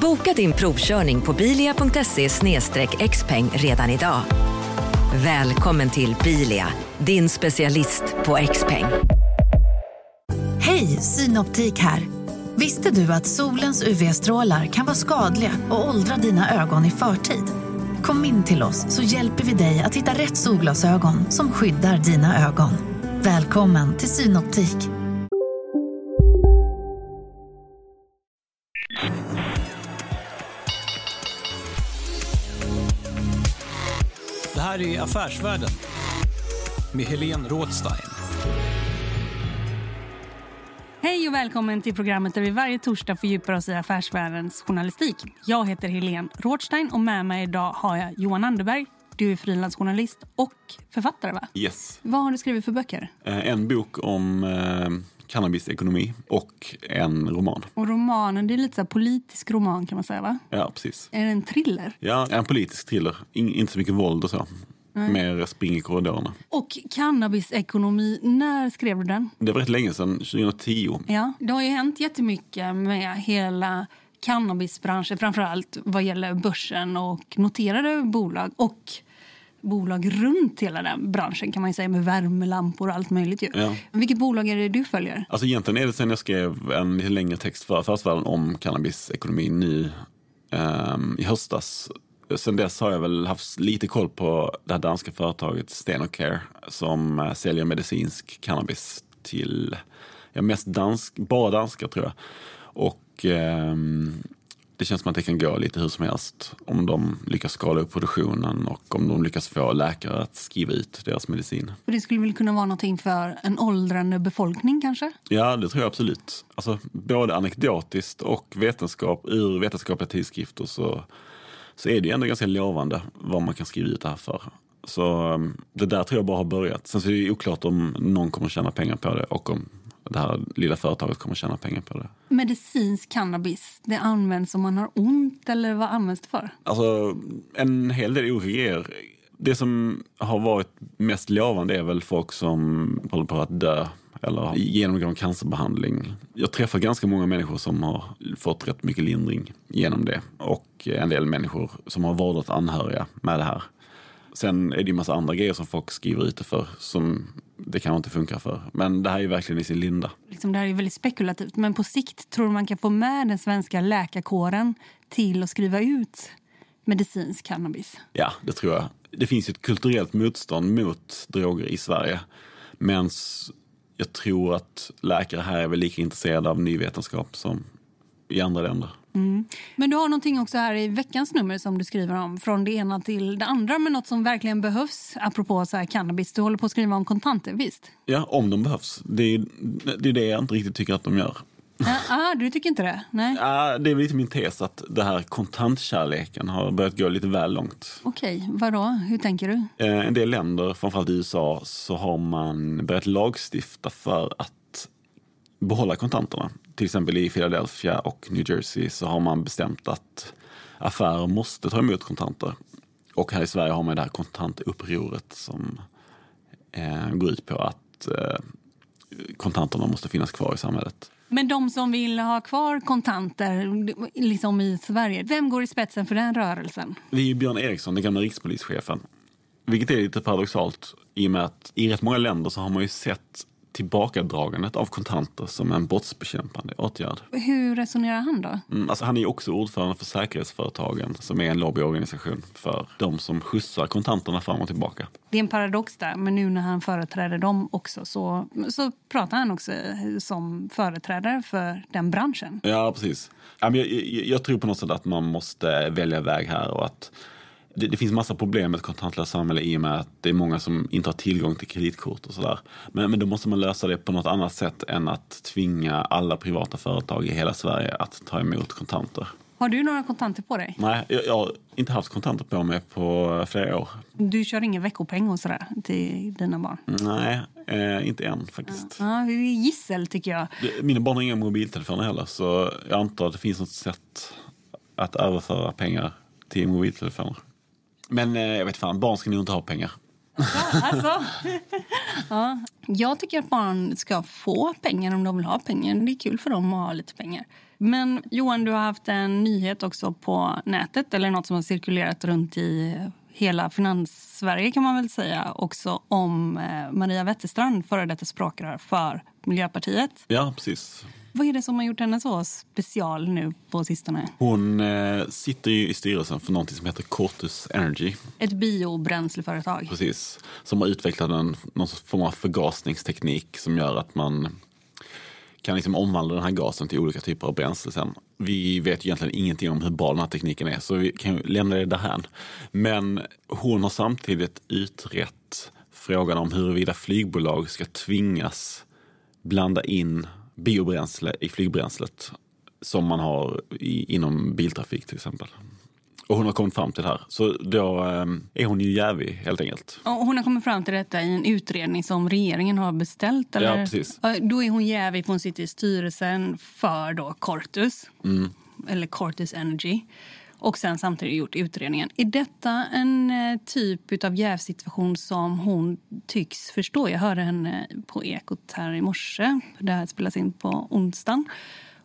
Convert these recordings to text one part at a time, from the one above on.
Boka din provkörning på bilia.se xpeng redan idag. Välkommen till Bilia, din specialist på XPeng. Hej, Synoptik här. Visste du att solens UV-strålar kan vara skadliga och åldra dina ögon i förtid? Kom in till oss så hjälper vi dig att hitta rätt solglasögon som skyddar dina ögon. Välkommen till Synoptik. Det här är Affärsvärlden med Helene Rådstein. Hej och välkommen till programmet där vi varje torsdag fördjupar oss i affärsvärldens journalistik. Jag heter Helene Rådstein och med mig idag har jag Johan Anderberg. Du är frilansjournalist och författare va? Yes. Vad har du skrivit för böcker? Eh, En bok om eh, cannabisekonomi och en roman. Och romanen, det är lite så politisk roman kan man säga va? Ja, precis. Är det en thriller? Ja, en politisk thriller. In, inte så mycket våld och så. Mer spring i korridorerna. Och cannabisekonomi, när skrev du den? Det var rätt länge sedan, 2010. Ja, det har ju hänt jättemycket med hela cannabisbranschen, framförallt vad gäller börsen och noterade bolag och bolag runt hela den branschen kan man säga med värmelampor och allt möjligt. Ju. Ja. Vilket bolag är det du följer? Alltså egentligen är det sen jag skrev en lite längre text för Affärsvärlden om cannabisekonomi nu ehm, i höstas. Sen dess har jag väl haft lite koll på det här danska företaget Stenocare som eh, säljer medicinsk cannabis till ja, mest dansk, bara danskar tror jag. Och ehm, det känns som att det kan gå lite hur som helst om de lyckas skala upp produktionen och om de lyckas få läkare att skriva ut deras medicin. För det skulle väl kunna vara någonting för en åldrande befolkning kanske? Ja, det tror jag absolut. Alltså, både anekdotiskt och vetenskap, ur vetenskapliga tidskrifter så, så är det ju ändå ganska lovande vad man kan skriva ut det här för. Så um, det där tror jag bara har börjat. Sen så är det ju oklart om någon kommer tjäna pengar på det och om det här lilla företaget kommer tjäna pengar på det. Medicinsk cannabis, det används om man har ont eller vad används det för? Alltså en hel del grejer. Det som har varit mest lovande är väl folk som håller på att dö eller genomgår en cancerbehandling. Jag träffar ganska många människor som har fått rätt mycket lindring genom det och en del människor som har vårdat anhöriga med det här. Sen är det ju massa andra grejer som folk skriver ut det för som det kanske inte funkar för. Men det här är ju verkligen i sin linda. Liksom det här är väldigt spekulativt, men på sikt tror man kan få med den svenska läkarkåren till att skriva ut medicinsk cannabis? Ja, det tror jag. Det finns ju ett kulturellt motstånd mot droger i Sverige. Men jag tror att läkare här är väl lika intresserade av ny vetenskap som i andra länder. Men du har någonting också här i veckans nummer som du skriver om från det ena till det andra med något som verkligen behövs apropå så här cannabis. Du håller på att skriva om kontanter, visst? Ja, om de behövs. Det är det, är det jag inte riktigt tycker att de gör. Ah, ah, du tycker inte det? Nej. Ja, det är lite min tes att det här kontantkärleken har börjat gå lite väl långt. Okej, vadå? Hur tänker du? Eh, En del länder, framförallt i USA, så har man börjat lagstifta för att behålla kontanterna. Till exempel i Philadelphia och New Jersey så har man bestämt att affärer måste ta emot kontanter. Och här i Sverige har man det här kontantupproret som eh, går ut på att eh, kontanterna måste finnas kvar i samhället. Men de som vill ha kvar kontanter liksom i Sverige, vem går i spetsen för den rörelsen? Det är ju Björn Eriksson, den gamla rikspolischefen. Vilket är lite paradoxalt i och med att i rätt många länder så har man ju sett tillbakadragandet av kontanter som en brottsbekämpande åtgärd. Hur resonerar han då? Mm, alltså han är också ordförande för Säkerhetsföretagen som är en lobbyorganisation för de som skjutsar kontanterna fram och tillbaka. Det är en paradox där, men nu när han företräder dem också så, så pratar han också som företrädare för den branschen. Ja, precis. Jag, jag, jag tror på något sätt att man måste välja väg här och att det, det finns massa problem med ett kontantlöst samhälle i och med att det är många som inte har tillgång till kreditkort och sådär. Men, men då måste man lösa det på något annat sätt än att tvinga alla privata företag i hela Sverige att ta emot kontanter. Har du några kontanter på dig? Nej, jag, jag har inte haft kontanter på mig på flera år. Du kör ingen veckopeng och sådär till dina barn? Nej, eh, inte än faktiskt. Ja, är gissel tycker jag. Mina barn har inga mobiltelefoner heller så jag antar att det finns något sätt att överföra pengar till mobiltelefoner. Men eh, jag vet fan, barn ska nog inte ha pengar. Alltså. ja. Jag tycker att barn ska få pengar om de vill ha pengar. Det är kul för dem att ha lite pengar. Men Johan, du har haft en nyhet också på nätet eller något som har cirkulerat runt i hela Finanssverige kan man väl säga också om eh, Maria Wetterstrand, före detta språkrör för Miljöpartiet. Ja, precis. Vad är det som har gjort henne så special nu på sistone? Hon eh, sitter ju i styrelsen för något som heter Cortus Energy. Ett biobränsleföretag. Precis. Som har utvecklat en, någon form av förgasningsteknik som gör att man kan liksom omvandla den här gasen till olika typer av bränsle sen. Vi vet ju egentligen ingenting om hur bra den här tekniken är så vi kan lämna det därhän. Men hon har samtidigt utrett frågan om huruvida flygbolag ska tvingas blanda in biobränsle i flygbränslet som man har i, inom biltrafik till exempel. Och hon har kommit fram till det här. Så då eh, är hon ju jävig helt enkelt. Och hon har kommit fram till detta i en utredning som regeringen har beställt. Eller? Ja, precis. Då är hon jävig för hon sitter i styrelsen för då Cortus, Mm. eller Cortus Energy. Och sen samtidigt gjort utredningen. Är detta en eh, typ av jävsituation som hon tycks förstå? Jag hörde henne på Ekot här i morse. Det här spelas in på onsdagen.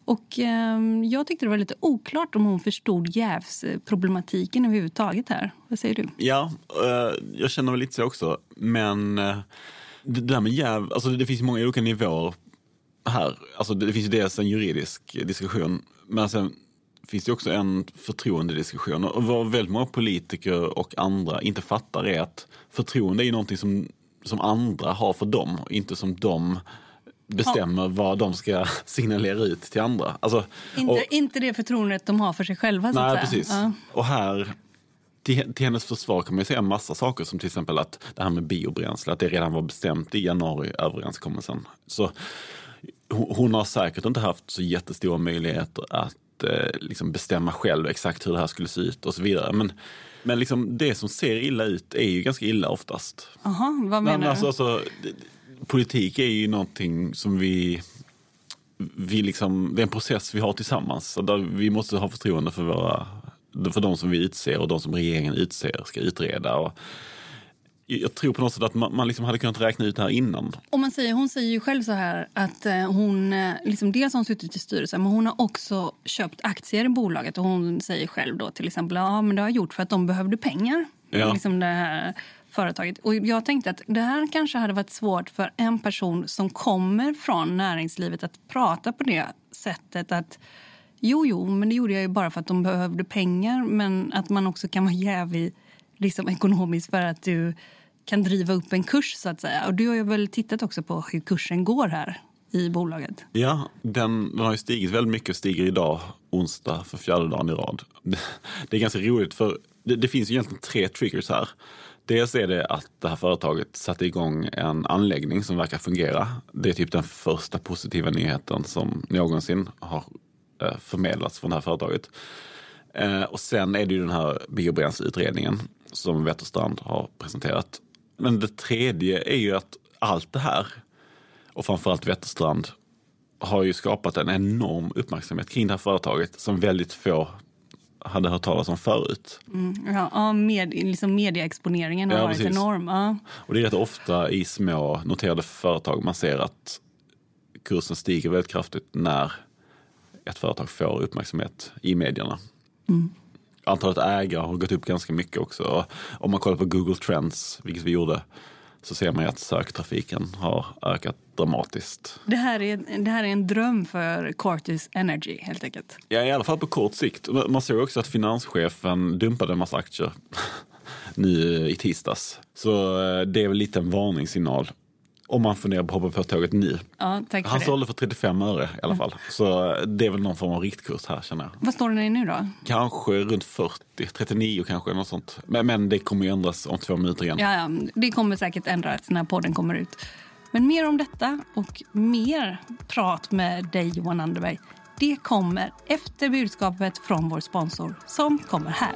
Och eh, jag tyckte det var lite oklart om hon förstod jävsproblematiken överhuvudtaget här. Vad säger du? Ja, eh, jag känner väl lite så också. Men eh, det där med jäv, alltså det finns många olika nivåer här. Alltså det finns dels en juridisk diskussion, men sen finns det också en förtroendediskussion. Och vad väldigt många politiker och andra inte fattar är att förtroende är någonting som, som andra har för dem, och inte som de bestämmer vad de ska signalera ut till andra. Alltså, Inte, och- inte det förtroendet de har för sig själva. Så Nej, att säga. precis. Ja. Och här, till, till hennes försvar kan man ju säga en massa saker som till exempel att det här med biobränsle, att det redan var bestämt i januariöverenskommelsen. Så hon, hon har säkert inte haft så jättestora möjligheter att liksom bestämma själv exakt hur det här skulle se ut och så vidare. Men, men liksom det som ser illa ut är ju ganska illa oftast. Jaha, vad menar men du? alltså, alltså, det- politik är ju någonting som vi, vi liksom, det är en process vi har tillsammans. Så Där vi måste ha förtroende för, våra, för de som vi utser och de som regeringen utser ska utreda. Och jag tror på något sätt att man, man liksom hade kunnat räkna ut det här innan. Om man säger, hon säger ju själv så här att eh, hon eh, liksom dels har hon suttit i styrelsen men hon har också köpt aktier i bolaget och hon säger själv då till exempel ja men det har jag gjort för att de behövde pengar. Ja. Liksom det här företaget. Och jag tänkte att det här kanske hade varit svårt för en person som kommer från näringslivet att prata på det sättet att jo, jo, men det gjorde jag ju bara för att de behövde pengar men att man också kan vara jävig liksom ekonomiskt för att du kan driva upp en kurs så att säga. Och du har ju väl tittat också på hur kursen går här i bolaget. Ja, den, den har ju stigit väldigt mycket och stiger idag, onsdag, för fjärde dagen i rad. Det, är ganska roligt för det, det finns ju egentligen tre triggers här. Dels är det att det här företaget satte igång en anläggning som verkar fungera. Det är typ den första positiva nyheten som någonsin har eh, förmedlats från det här företaget. Eh, och sen är det ju den här biobränsleutredningen som Wetterstrand har presenterat. Men det tredje är ju att allt det här och framförallt Wetterstrand har ju skapat en enorm uppmärksamhet kring det här företaget som väldigt få hade hört talas om förut. Ja, ja med, liksom medieexponeringen har Ja, varit precis. enorm. Ja. Och det är rätt ofta i små noterade företag man ser att kursen stiger väldigt kraftigt när ett företag får uppmärksamhet i medierna. Antalet ägare har gått upp ganska mycket också. Om man kollar på Google Trends, vilket vi gjorde, så ser man ju att söktrafiken har ökat dramatiskt. Det, här är, det här är en dröm för Cortis Energy helt enkelt. Ja, i alla fall på kort sikt. Man såg också att finanschefen dumpade en massa aktier nu i tisdags. Så eh, det är väl lite en varningssignal. Om man funderar på att hoppa på tåget nu. Ja, tack för Han det. sålde för 35 öre i alla fall. Så det är väl någon form av riktkurs här känner jag. Vad står den i nu då? Kanske runt 40, 39 kanske, något sånt. Men, men det kommer ju ändras om två minuter igen. Ja, ja, det kommer säkert ändras när podden kommer ut. Men mer om detta och mer prat med dig Johan Anderberg Det kommer efter budskapet från vår sponsor som kommer här.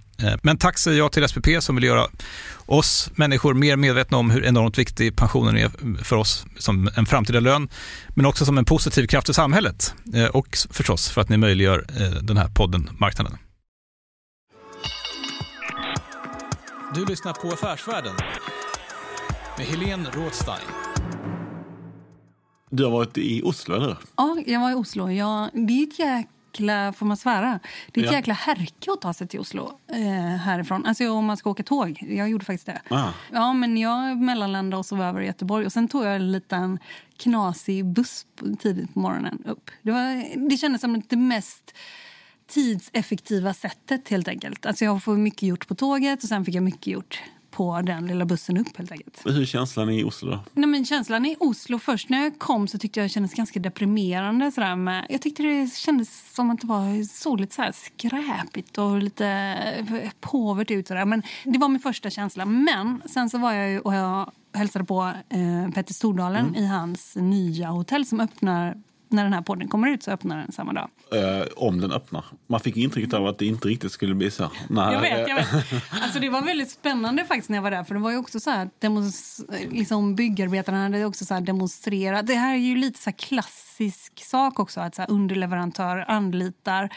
men tack säger jag till SPP som vill göra oss människor mer medvetna om hur enormt viktig pensionen är för oss som en framtida lön, men också som en positiv kraft i samhället eh, och förstås för att ni möjliggör eh, den här podden Marknaden. Du lyssnar på Affärsvärlden med Helene Rådstein. Du har varit i Oslo, eller Ja, jag var i Oslo. Jag, det är ett jäkla, får man svära? Det är ett Ja. jäkla härke att ta sig till Oslo eh, härifrån. Alltså om man ska åka tåg. Jag gjorde faktiskt det. Ah. Ja, men jag mellanlandade och sov över i Göteborg. Och sen tog jag en liten knasig buss tidigt på morgonen upp. Det, var, det kändes som det mest tidseffektiva sättet helt enkelt. Alltså jag får mycket gjort på tåget och sen fick jag mycket gjort på den lilla bussen upp helt enkelt. Hur är känslan i Oslo då? Nej, men känslan i Oslo först när jag kom så tyckte jag det kändes ganska deprimerande. Sådär med, jag tyckte det kändes som att det var så lite så här skräpigt och lite påvert ut. Sådär. Men det var min första känsla. Men sen så var jag och jag hälsade på eh, Petter Stordalen i hans nya hotell som öppnar när den här podden kommer ut så öppnar den samma dag. Eh, om den öppnar. Man fick intrycket av att det inte riktigt skulle bli så. Nej, Jag vet, jag vet. Alltså det var väldigt spännande faktiskt när jag var där. För det var ju också så här, demos, liksom byggarbetarna hade också så här demonstrerat. Det här är ju lite så klassisk sak också. Att så underleverantör anlitar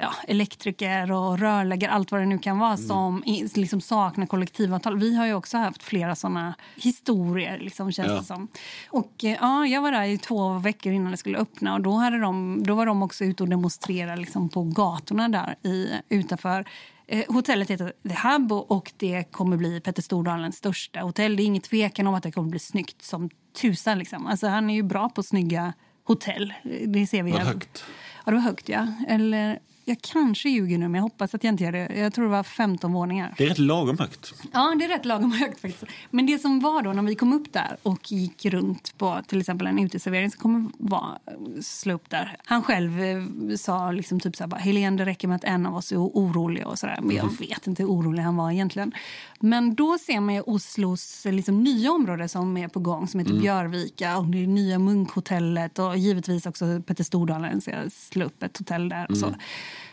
ja, elektriker och rörläggare, allt vad det nu kan vara som i- liksom saknar kollektivavtal. Vi har ju också haft flera såna historier, liksom, känns Ja. det som. Och, eh, ja, jag var där i två veckor innan det skulle öppna och då, hade de, då var de också ute och demonstrerade liksom, på gatorna där i, utanför. Eh, hotellet heter The Hub och- det kommer bli Petter Stordalens största hotell. Det är ingen tvekan om att det kommer bli snyggt som tusan. Liksom. Alltså, han är ju bra på snygga hotell. Det ser vi. Var högt? Ja, det var högt, ja. Eller, jag kanske ljuger nu, men jag hoppas att jag inte gör det. Jag tror det var 15 våningar. Det är rätt lagom högt. Ja, det är rätt lagom högt faktiskt. Men det som var då när vi kom upp där och gick runt på till exempel en uteservering som kommer vara slå upp där. Han själv eh, sa liksom typ så här bara, Helene det räcker med att en av oss är orolig och sådär. Men jag vet inte hur orolig han var egentligen. Men då ser man ju Oslos eh, liksom, nya område som är på gång som heter Björvika och det nya Munkhotellet och givetvis också Petter Stordalen ska slå upp ett hotell där och så.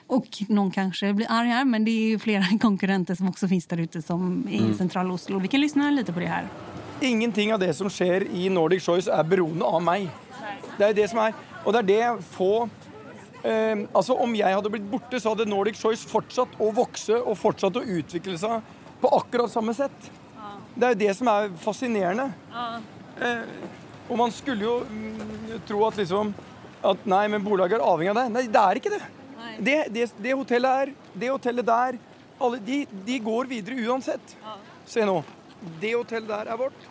Och någon kanske blir arg här, men det är ju flera konkurrenter som också finns där ute som är i centrala Oslo. Vi kan lyssna lite på det här. Ingenting av det som skjer i Nordic Choice er beroende av meg. Det jo det som er. Og det er det få eh, Altså, om jeg hadde blitt borte, så hadde Nordic Choice fortsatt å vokse og fortsatt å utvikle seg på akkurat samme sett. Det er jo det som er fascinerende. Eh, og man skulle jo mm, tro at liksom at nei, men bolaget er avhengig av deg. Nei, det er ikke det. Det, det, det hotellet er, det hotellet der alle, de, de går videre uansett. Se nå. Det hotellet der er vårt.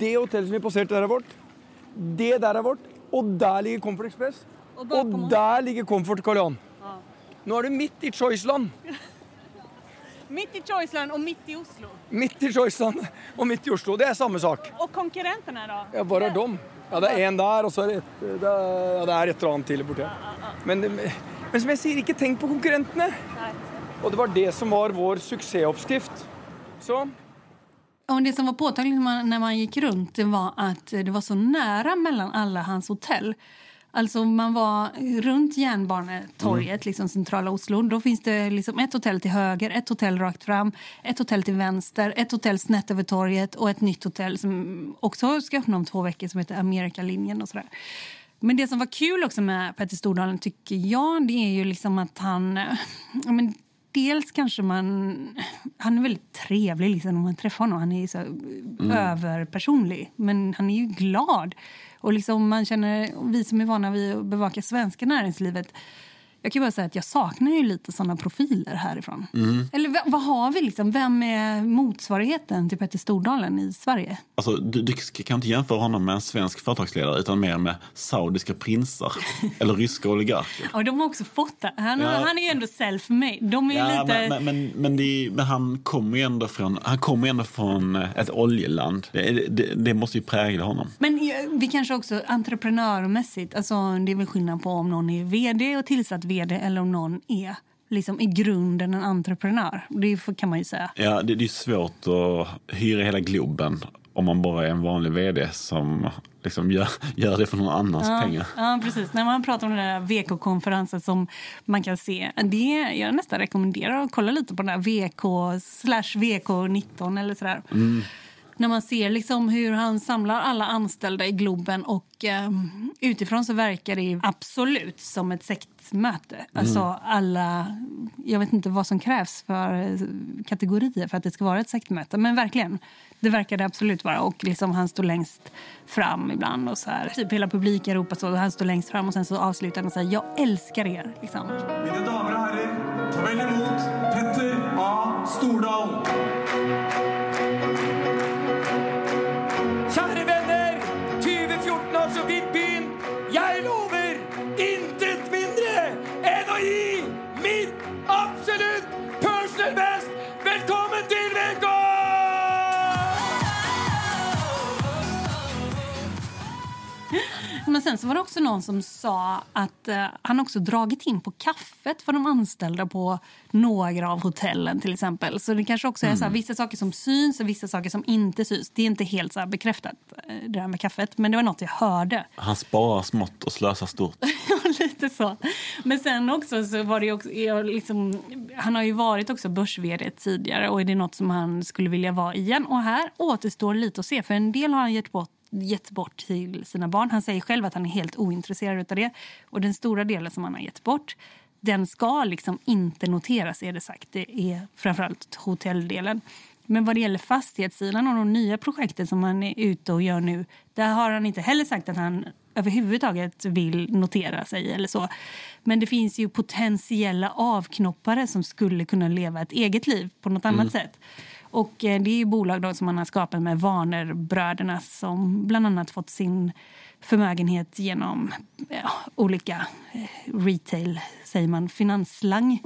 Det hotellet som vi passerte der, er vårt. Det der er vårt. Og der ligger Comfort Express. Og, der ligger Comfort Karl Johan. Nå er du midt i Choiceland. Mitt i Choiceland och mitt i Oslo. Midt i Choiceland og midt i Oslo. Det er samme sak. Och konkurrenterna då? Ja, bare er dem. Ja, det er én der, og så er det et, det er, ja, det er et eller annet til borti her. Men, men som jeg sier, ikke tenk på konkurrentene. Og det var det som var vår suksessoppskrift. Så Och det som var påtagligt när man, när man gick runt det var att det var så nära mellan alla hans hotell. Alltså man var runt Järnbanetorget, Mm. liksom centrala Oslo. Då finns det liksom ett hotell till höger, ett hotell rakt fram, ett hotell till vänster, ett hotell snett över torget och ett nytt hotell som också ska öppna om två veckor som heter Amerikalinjen och sådär. Men det som var kul också med Petter Stordalen tycker jag, det är ju liksom att han... Ja, men dels kanske man... Han är väldigt trevlig liksom, när man träffar honom. Han är så överpersonlig, men han är ju glad. Och liksom man känner, vi som är vana vid att bevaka svenska näringslivet jag kan bara säga att jag saknar ju lite såna profiler härifrån. Eller v- vad har vi liksom? Vem är motsvarigheten till Petter Stordalen i Sverige? Alltså, du, du kan inte jämföra honom med en svensk företagsledare utan mer med saudiska prinsar eller ryska oligarker. Ja, de har också fått det. Han, Ja. han är ju ändå self-made. De är Ja, lite... men, men, men, det, men han kommer ju ändå från, han kommer ändå från ett oljeland. Det, det, det måste ju prägla honom. Men eh, vi kanske också entreprenörmässigt, alltså det är väl skillnad på om någon är vd och tillsatt vd eller om någon är liksom i grunden en entreprenör. Det kan man ju säga. Ja, det, det är svårt att hyra hela Globen om man bara är en vanlig vd som liksom gör, gör det för någon annans pengar. Ja, precis. När man pratar om den där VK-konferensen som man kan se, det, jag nästan rekommenderar att kolla lite på den där VK slash VK19 eller sådär. När man ser liksom hur han samlar alla anställda i Globen och eh, utifrån så verkar det absolut som ett sektmöte. Alltså alla, jag vet inte vad som krävs för eh, kategorier för att det ska vara ett sektmöte, men verkligen. Det verkar det absolut vara. Och liksom han står längst fram ibland. och så här. Typ hela publiken ropar så. Och han står längst fram och sen så avslutar han och säger jag älskar er. Liksom. Mine damer og herrer, ta vel imot Petter A. Stordal. Men sen så var det också någon som sa att eh, han också dragit in på kaffet för de anställda på några av hotellen till exempel. Så det kanske också är så här, vissa saker som syns och vissa saker som inte syns. Det är inte helt så bekräftat eh, det där med kaffet, men det var något jag hörde. Han sparar smått och slösar stort. Lite så. Men sen också så var det också, liksom, han har ju varit också börs tidigare och är det något som han skulle vilja vara igen? Och här återstår lite att se, för en del har han gett bort gett bort till sina barn. Han säger själv att han är helt ointresserad av det. Och den stora delen som han har gett bort den ska liksom inte noteras, är det sagt. Det är framförallt hotelldelen. Men vad det gäller fastighetssidan och de nya projekten som han är ute och gör nu där har han inte heller sagt att han överhuvudtaget vill notera sig eller så. Men det finns ju potentiella avknoppare som skulle kunna leva ett eget liv på något annat sätt. Och eh, det är ju bolag då som man har skapat med Warnerbröderna som bland annat fått sin förmögenhet genom ja, olika eh, retail, säger man, finansslang.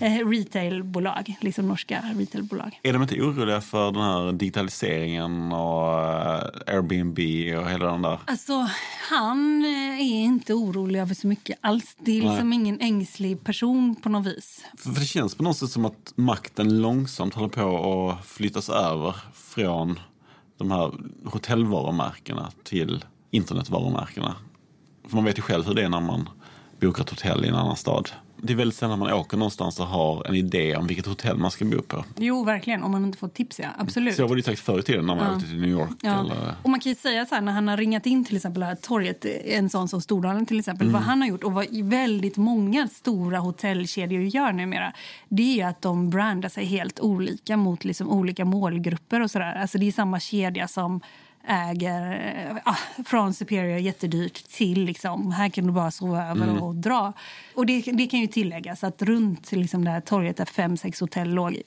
Eh, retailbolag, liksom norska retailbolag. Är de inte oroliga för den här digitaliseringen och eh, Airbnb och hela den där? Alltså, han inte orolig över så mycket alls. Det är liksom ingen ängslig person på något vis. För för det känns på något sätt som att makten långsamt håller på att flyttas över från de här hotellvarumärkena till internetvarumärkena. För man vet ju själv hur det är när man bokar ett hotell i en annan stad. Det är väldigt sällan man åker någonstans och har en idé om vilket hotell man ska bo på. Jo, verkligen. Om man inte får tips, ja. Absolut. Så var det ju säkert förr i tiden när man Ja. åkte till New York. Ja. Eller... Och man kan ju säga så här, när han har ringat in till exempel här torget, en sån som Stordalen till exempel, vad han har gjort och vad väldigt många stora hotellkedjor gör numera, det är att de brandar sig helt olika mot liksom olika målgrupper och sådär. Alltså det är samma kedja som äger eh, ah, från Superior jättedyrt till liksom, här kan du bara sova över och dra. Och det, det kan ju tilläggas att runt liksom, det här torget där fem, sex hotell låg,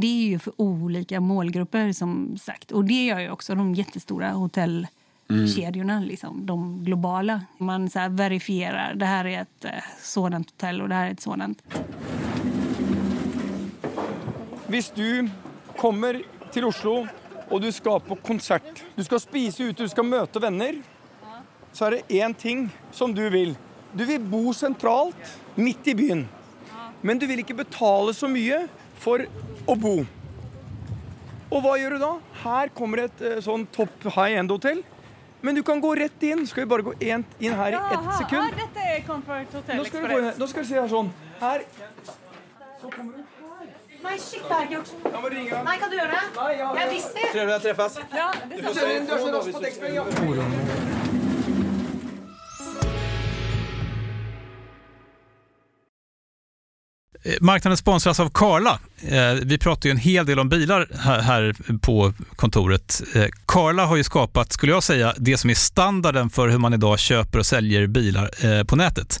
det är ju för olika målgrupper som sagt. Och det gör ju också de jättestora hotellkedjorna, liksom, de globala. Man så verifierar, det här är ett eh, sådant hotell och det här är ett sådant. Hvis du kommer til Oslo og du skal på konsert, du skal spise ute, du skal møte venner, så er det én ting som du vil. Du vil bo sentralt, midt i byen. Men du vil ikke betale så mye for å bo. Og hva gjør du da? Her kommer et eh, sånn topp high end-hotell. Men du kan gå rett inn. Skal vi bare gå en, inn her i ett sekund? dette er Comfort Hotel du inn, nå skal du se her sånn. Her. Nei, shit, det Da må du ringe. Nei, kan du gjøre det? Nei, ja, Jeg visste det. Trevlig å treffes. Ja, det tekstmelding. ja. Eh, Marknaden sponsras av Karla. Eh, Vi pratar ju en hel del om bilar här- på kontoret. Eh, Karla har ju skapat, skulle jag säga, det som är standarden för hur man idag köper och säljer bilar på nätet.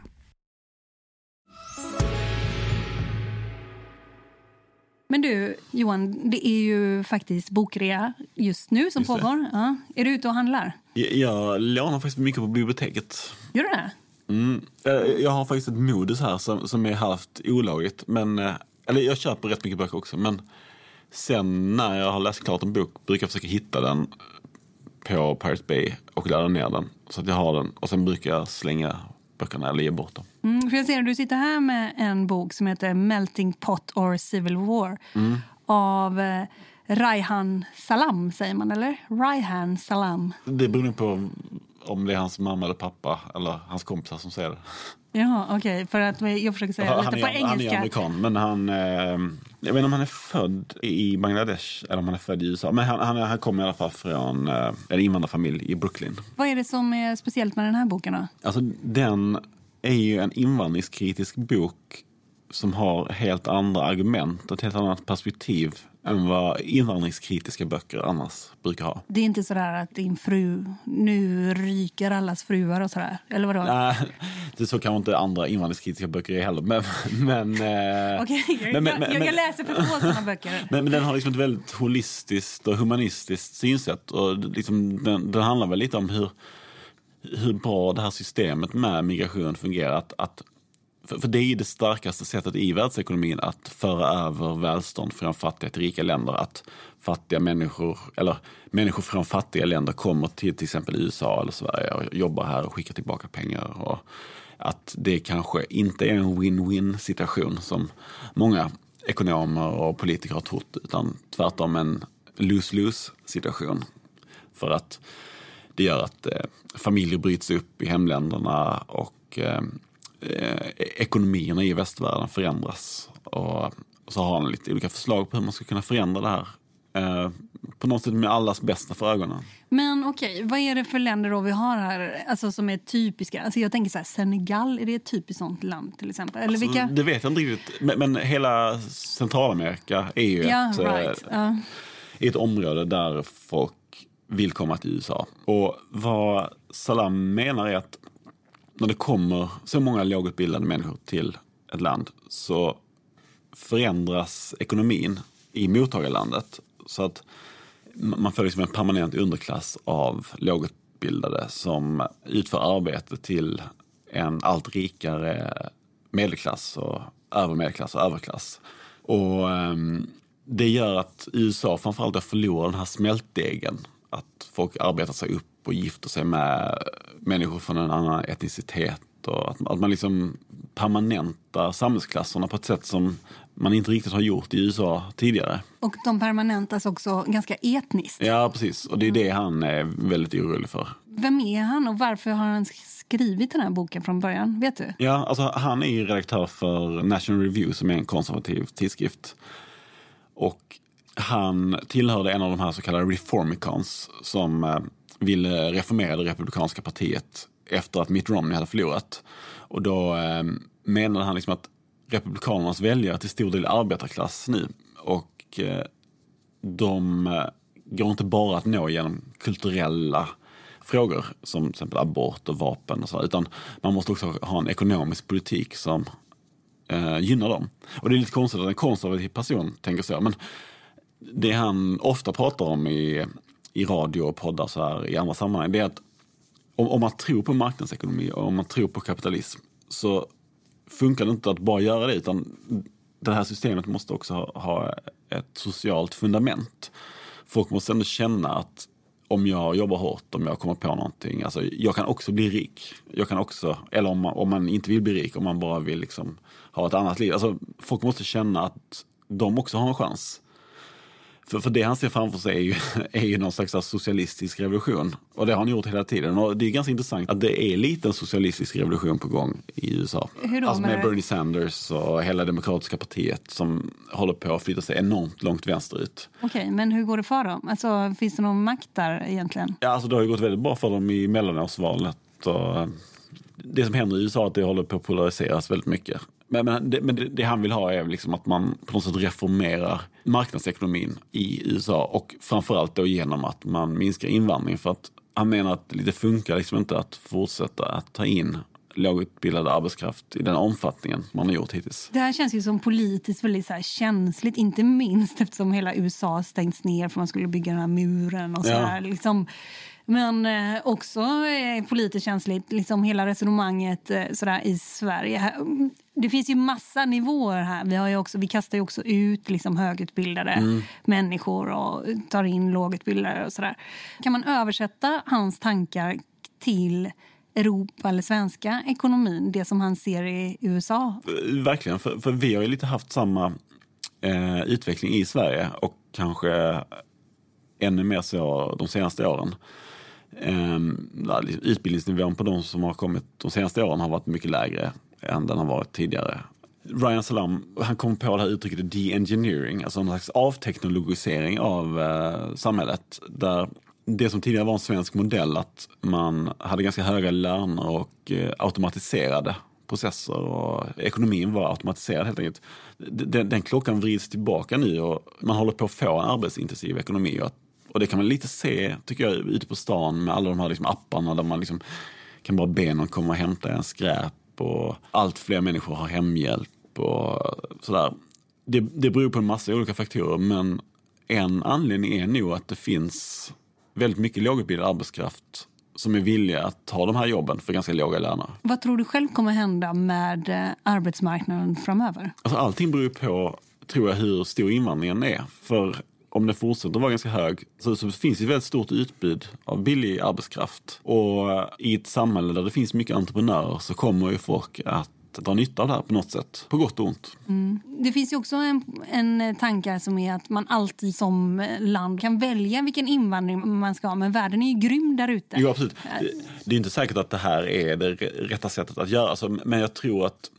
Men du, Johan, det är ju faktiskt bokrea just nu som Just pågår. Ja. Är du ute och handlar? Jag, jag lånar faktiskt mycket på biblioteket. Gör du det? Mm. Eh, Jag har faktiskt ett modus här som, som är halvt olagligt. Men, eh, eller jag köper rätt mycket böcker också. Men sen när jag har läst klart en bok brukar jag försöka hitta den på Pirate Bay och ladda ner den. Så att jag har den. Och sen brukar jag slänga böckerna eller ge bort dem. Mm, för jag ser du sitter här med en bok som heter Melting Pot or Civil War av eh, Raihan Salam, säger man, eller? Raihan Salam. Det beror på om det är hans mamma eller pappa eller hans kompisar som säger det. Jaha, okej. För att jag försöker säga han, lite är, på han är engelska. amerikan, men han... Eh, jag vet inte om han är född i Bangladesh eller om han är född i USA. Men han, han, han kommer i alla fall från eh, en invandrarfamilj i Brooklyn. Vad är det som är speciellt med den här boken? Då? Alltså, den är ju en invandringskritisk bok som har helt andra argument och ett helt annat perspektiv än vad invandringskritiska böcker annars brukar ha. Det är inte så där att din fru, nu ryker allas fruar och sådär? Eller vadå? Nej, det är så kanske inte andra invandringskritiska böcker är heller. Men, men, eh, Okej, jag, men- men- jag, jag men- läser för få sådana böcker. Men, men den har liksom ett väldigt holistiskt och humanistiskt synsätt. Och liksom, den, den handlar väl lite om hur, hur bra det här systemet med migration fungerar. Att, att, för, för det är ju det starkaste sättet i världsekonomin att föra över välstånd från fattiga till rika länder. Att fattiga människor, eller människor från fattiga länder kommer till till exempel USA eller Sverige och jobbar här och skickar tillbaka pengar. Och att det kanske inte är en win-win situation som många ekonomer och politiker har trott, utan tvärtom en lose-lose situation. För att det gör att eh, familjer bryts upp i hemländerna och eh, eh, ekonomierna i västvärlden förändras. Och så har han lite olika förslag på hur man ska kunna förändra det här. Eh, på något sätt med allas bästa för ögonen. Men okej, vad är det för länder då vi har här alltså, som är typiska? Alltså, jag tänker så här, Senegal, är det ett typiskt sånt land till exempel? Eller vilka? Alltså, det vet jag inte riktigt. Men, men hela Centralamerika är ju Ja, ett, right. eh, Ja. är ett område där folk vill komma till USA. Och vad Salam menar är att när det kommer så många lågutbildade människor till ett land så förändras ekonomin i mottagarlandet. Så att man får liksom en permanent underklass av lågutbildade som utför arbete till en allt rikare medelklass och övermedelklass och överklass. Och um, det gör att USA framförallt förlorar den här smältdegen. Att folk arbetar sig upp och gifter sig med människor från en annan etnicitet. Och att, att man liksom permanentar samhällsklasserna på ett sätt som man inte riktigt har gjort i USA tidigare. Och de permanentas också ganska etniskt. Ja, precis. Och det är det han är väldigt orolig för. Vem är han och varför har han skrivit den här boken från början? Vet du? Ja, alltså han är redaktör för National Review som är en konservativ tidskrift. Och han tillhörde en av de här så kallade reformicons som eh, ville reformera det republikanska partiet efter att Mitt Romney hade förlorat. Och då eh, menade han liksom att republikanernas väljare till stor del arbetarklass nu. Och eh, de eh, går inte bara att nå genom kulturella frågor som till exempel abort och vapen och så, utan man måste också ha en ekonomisk politik som eh, gynnar dem. Och det är lite konstigt att en konservativ person tänker så, men det han ofta pratar om i, i radio och poddar så här i andra sammanhang, det är att om, om man tror på marknadsekonomi och om man tror på kapitalism så funkar det inte att bara göra det utan det här systemet måste också ha, ha ett socialt fundament. Folk måste ändå känna att om jag jobbar hårt, om jag kommer på någonting, alltså jag kan också bli rik. Jag kan också, eller om man, om man inte vill bli rik, om man bara vill liksom ha ett annat liv. Alltså, folk måste känna att de också har en chans. För, för det han ser framför sig är ju, är ju någon slags socialistisk revolution. Och det har han gjort hela tiden. Och det är ganska intressant att det är lite en socialistisk revolution på gång i USA. Hur då, alltså med Bernie Sanders och hela demokratiska partiet som håller på att flytta sig enormt långt vänsterut. Okej, men hur går det för dem? Alltså, finns det någon makt där egentligen? Ja, alltså det har ju gått väldigt bra för dem i mellanårsvalet. Och eh, det som händer i USA är att det håller på att polariseras väldigt mycket. Men, men, det, men det, det han vill ha är liksom att man på något sätt reformerar marknadsekonomin i USA och framförallt då genom att man minskar invandringen. För att han menar att det funkar liksom inte att fortsätta att ta in lågutbildad arbetskraft i den omfattningen man har gjort hittills. Det här känns ju som politiskt väldigt så känsligt, inte minst eftersom hela USA stängts ner för man skulle bygga den här muren och så Ja. här, liksom. Men eh, också eh, politiskt känsligt, liksom hela resonemanget eh, sådär, i Sverige. Mm, Det finns ju massa nivåer här. Vi, har ju också, vi kastar ju också ut liksom, högutbildade människor och tar in lågutbildade och sådär. Kan man översätta hans tankar till Europa eller svenska ekonomin, det som han ser i USA? Verkligen, för, för vi har ju lite haft samma eh, utveckling i Sverige och kanske ännu mer så de senaste åren. Eh, utbildningsnivån på de som har kommit de senaste åren har varit mycket lägre än den har varit tidigare. Ryan Salam han kom på det här uttrycket de-engineering, alltså en slags avteknologisering av eh, samhället. Där det som tidigare var en svensk modell, att man hade ganska höga löner och eh, automatiserade processer och ekonomin var automatiserad helt enkelt. Den, den klockan vrids tillbaka nu och man håller på att få en arbetsintensiv ekonomi. Och, och det kan man lite se, tycker jag, ute på stan med alla de här liksom apparna där man liksom kan bara be någon komma och hämta en skräp och allt fler människor har hemhjälp och sådär. Det, det beror på en massa olika faktorer men en anledning är nog att det finns väldigt mycket lågutbildad arbetskraft som är villiga att ta de här jobben för ganska låga löner. Vad tror du själv kommer hända med eh, arbetsmarknaden framöver? Alltså allting beror på, tror jag, hur stor invandringen är. För om den fortsätter vara ganska hög så, så finns det ett väldigt stort utbud av billig arbetskraft. Och eh, i ett samhälle där det finns mycket entreprenörer så kommer ju folk att dra nytta av det här på något sätt, på gott och ont. Det finns ju också en, en tanke som är att man alltid som land kan välja vilken invandring man ska ha. Men världen är ju grym där ute. Jo, absolut. Det, det är inte säkert att det här är det rätta sättet att göra. Alltså, men jag tror att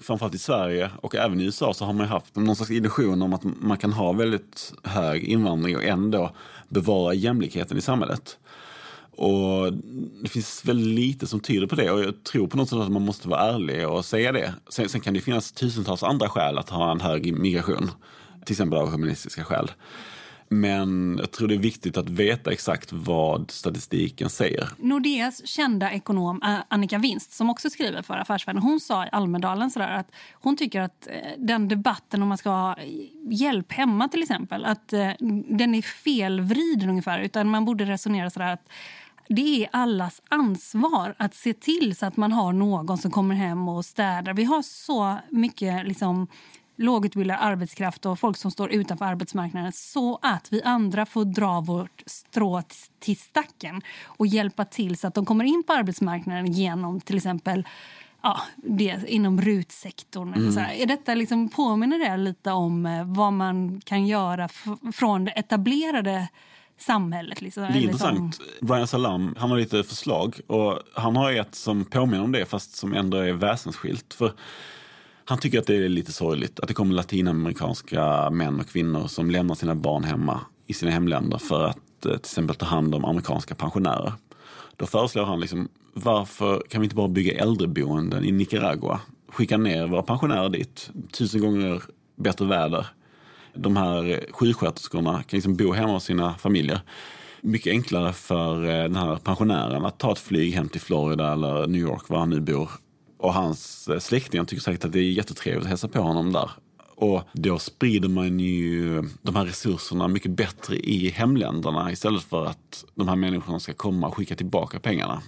framförallt i Sverige och även i USA så har man haft någon slags illusion om att man kan ha väldigt hög invandring och ändå bevara jämlikheten i samhället. Och det finns väldigt lite som tyder på det och jag tror på något sätt att man måste vara ärlig och säga det. Sen, sen kan det finnas tusentals andra skäl att ha en hög migration. Till exempel av humanistiska skäl. Men jag tror det är viktigt att veta exakt vad statistiken säger. Nordeas kända ekonom eh, Annika Winst som också skriver för Affärsvärlden, hon sa i Almedalen sådär att hon tycker att eh, den debatten om man ska ha hjälp hemma till exempel, att eh, den är felvriden ungefär. Utan man borde resonera sådär att det är allas ansvar att se till så att man har någon som kommer hem och städar. Vi har så mycket liksom, lågutbildad arbetskraft och folk som står utanför arbetsmarknaden så att vi andra får dra vårt strå till stacken och hjälpa till så att de kommer in på arbetsmarknaden genom till exempel ja, det, inom RUT-sektorn. Mm. Är detta liksom, påminner det lite om eh, vad man kan göra från det etablerade samhället. Liksom, det är intressant. Som... Brian Salam han har lite förslag och han har ett som påminner om det fast som ändå är väsensskilt. För han tycker att det är lite sorgligt att det kommer latinamerikanska män och kvinnor som lämnar sina barn hemma i sina hemländer för att eh, till exempel ta hand om amerikanska pensionärer. Då föreslår han liksom, varför kan vi inte bara bygga äldreboenden i Nicaragua? Skicka ner våra pensionärer dit, tusen gånger bättre väder. De här sjuksköterskorna kan liksom bo hemma hos sina familjer. Mycket enklare för eh, den här pensionären att ta ett flyg hem till Florida eller New York, var han nu bor, och hans eh, släktingar tycker säkert att det är jättetrevligt att hälsa på honom där. Och då sprider man ju de här resurserna mycket bättre i hemländerna istället för att de här människorna ska komma och skicka tillbaka pengarna.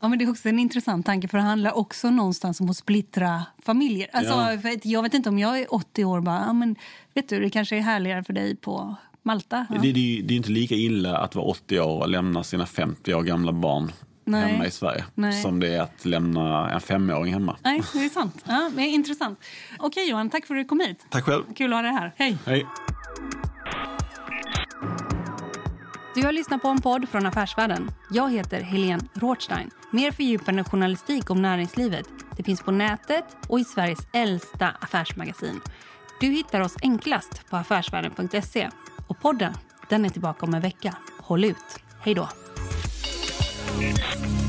Ja, men det är också en intressant tanke för det handlar också någonstans om att splittra familjer. Alltså, ja. jag vet inte om jag är 80 år bara, ja, men vet du, det kanske är härligare för dig på Malta. Ja. Det, det, det är inte lika illa att vara 80 år och lämna sina 50 år gamla barn Nej. hemma i Sverige. Nej. Som det är att lämna en femåring hemma. Nej, det är sant. Ja, det är intressant. Okej Johan, tack för att du kom hit. Tack själv. Kul att ha dig här. Hej. Hej. Du har lyssnat på en podd från Affärsvärlden. Jag heter Helene Rothstein. Mer fördjupande journalistik om näringslivet det finns på nätet och i Sveriges äldsta affärsmagasin. Du hittar oss enklast på affärsvärlden.se. Och podden den är tillbaka om en vecka. Håll ut. Hej då! Thank you.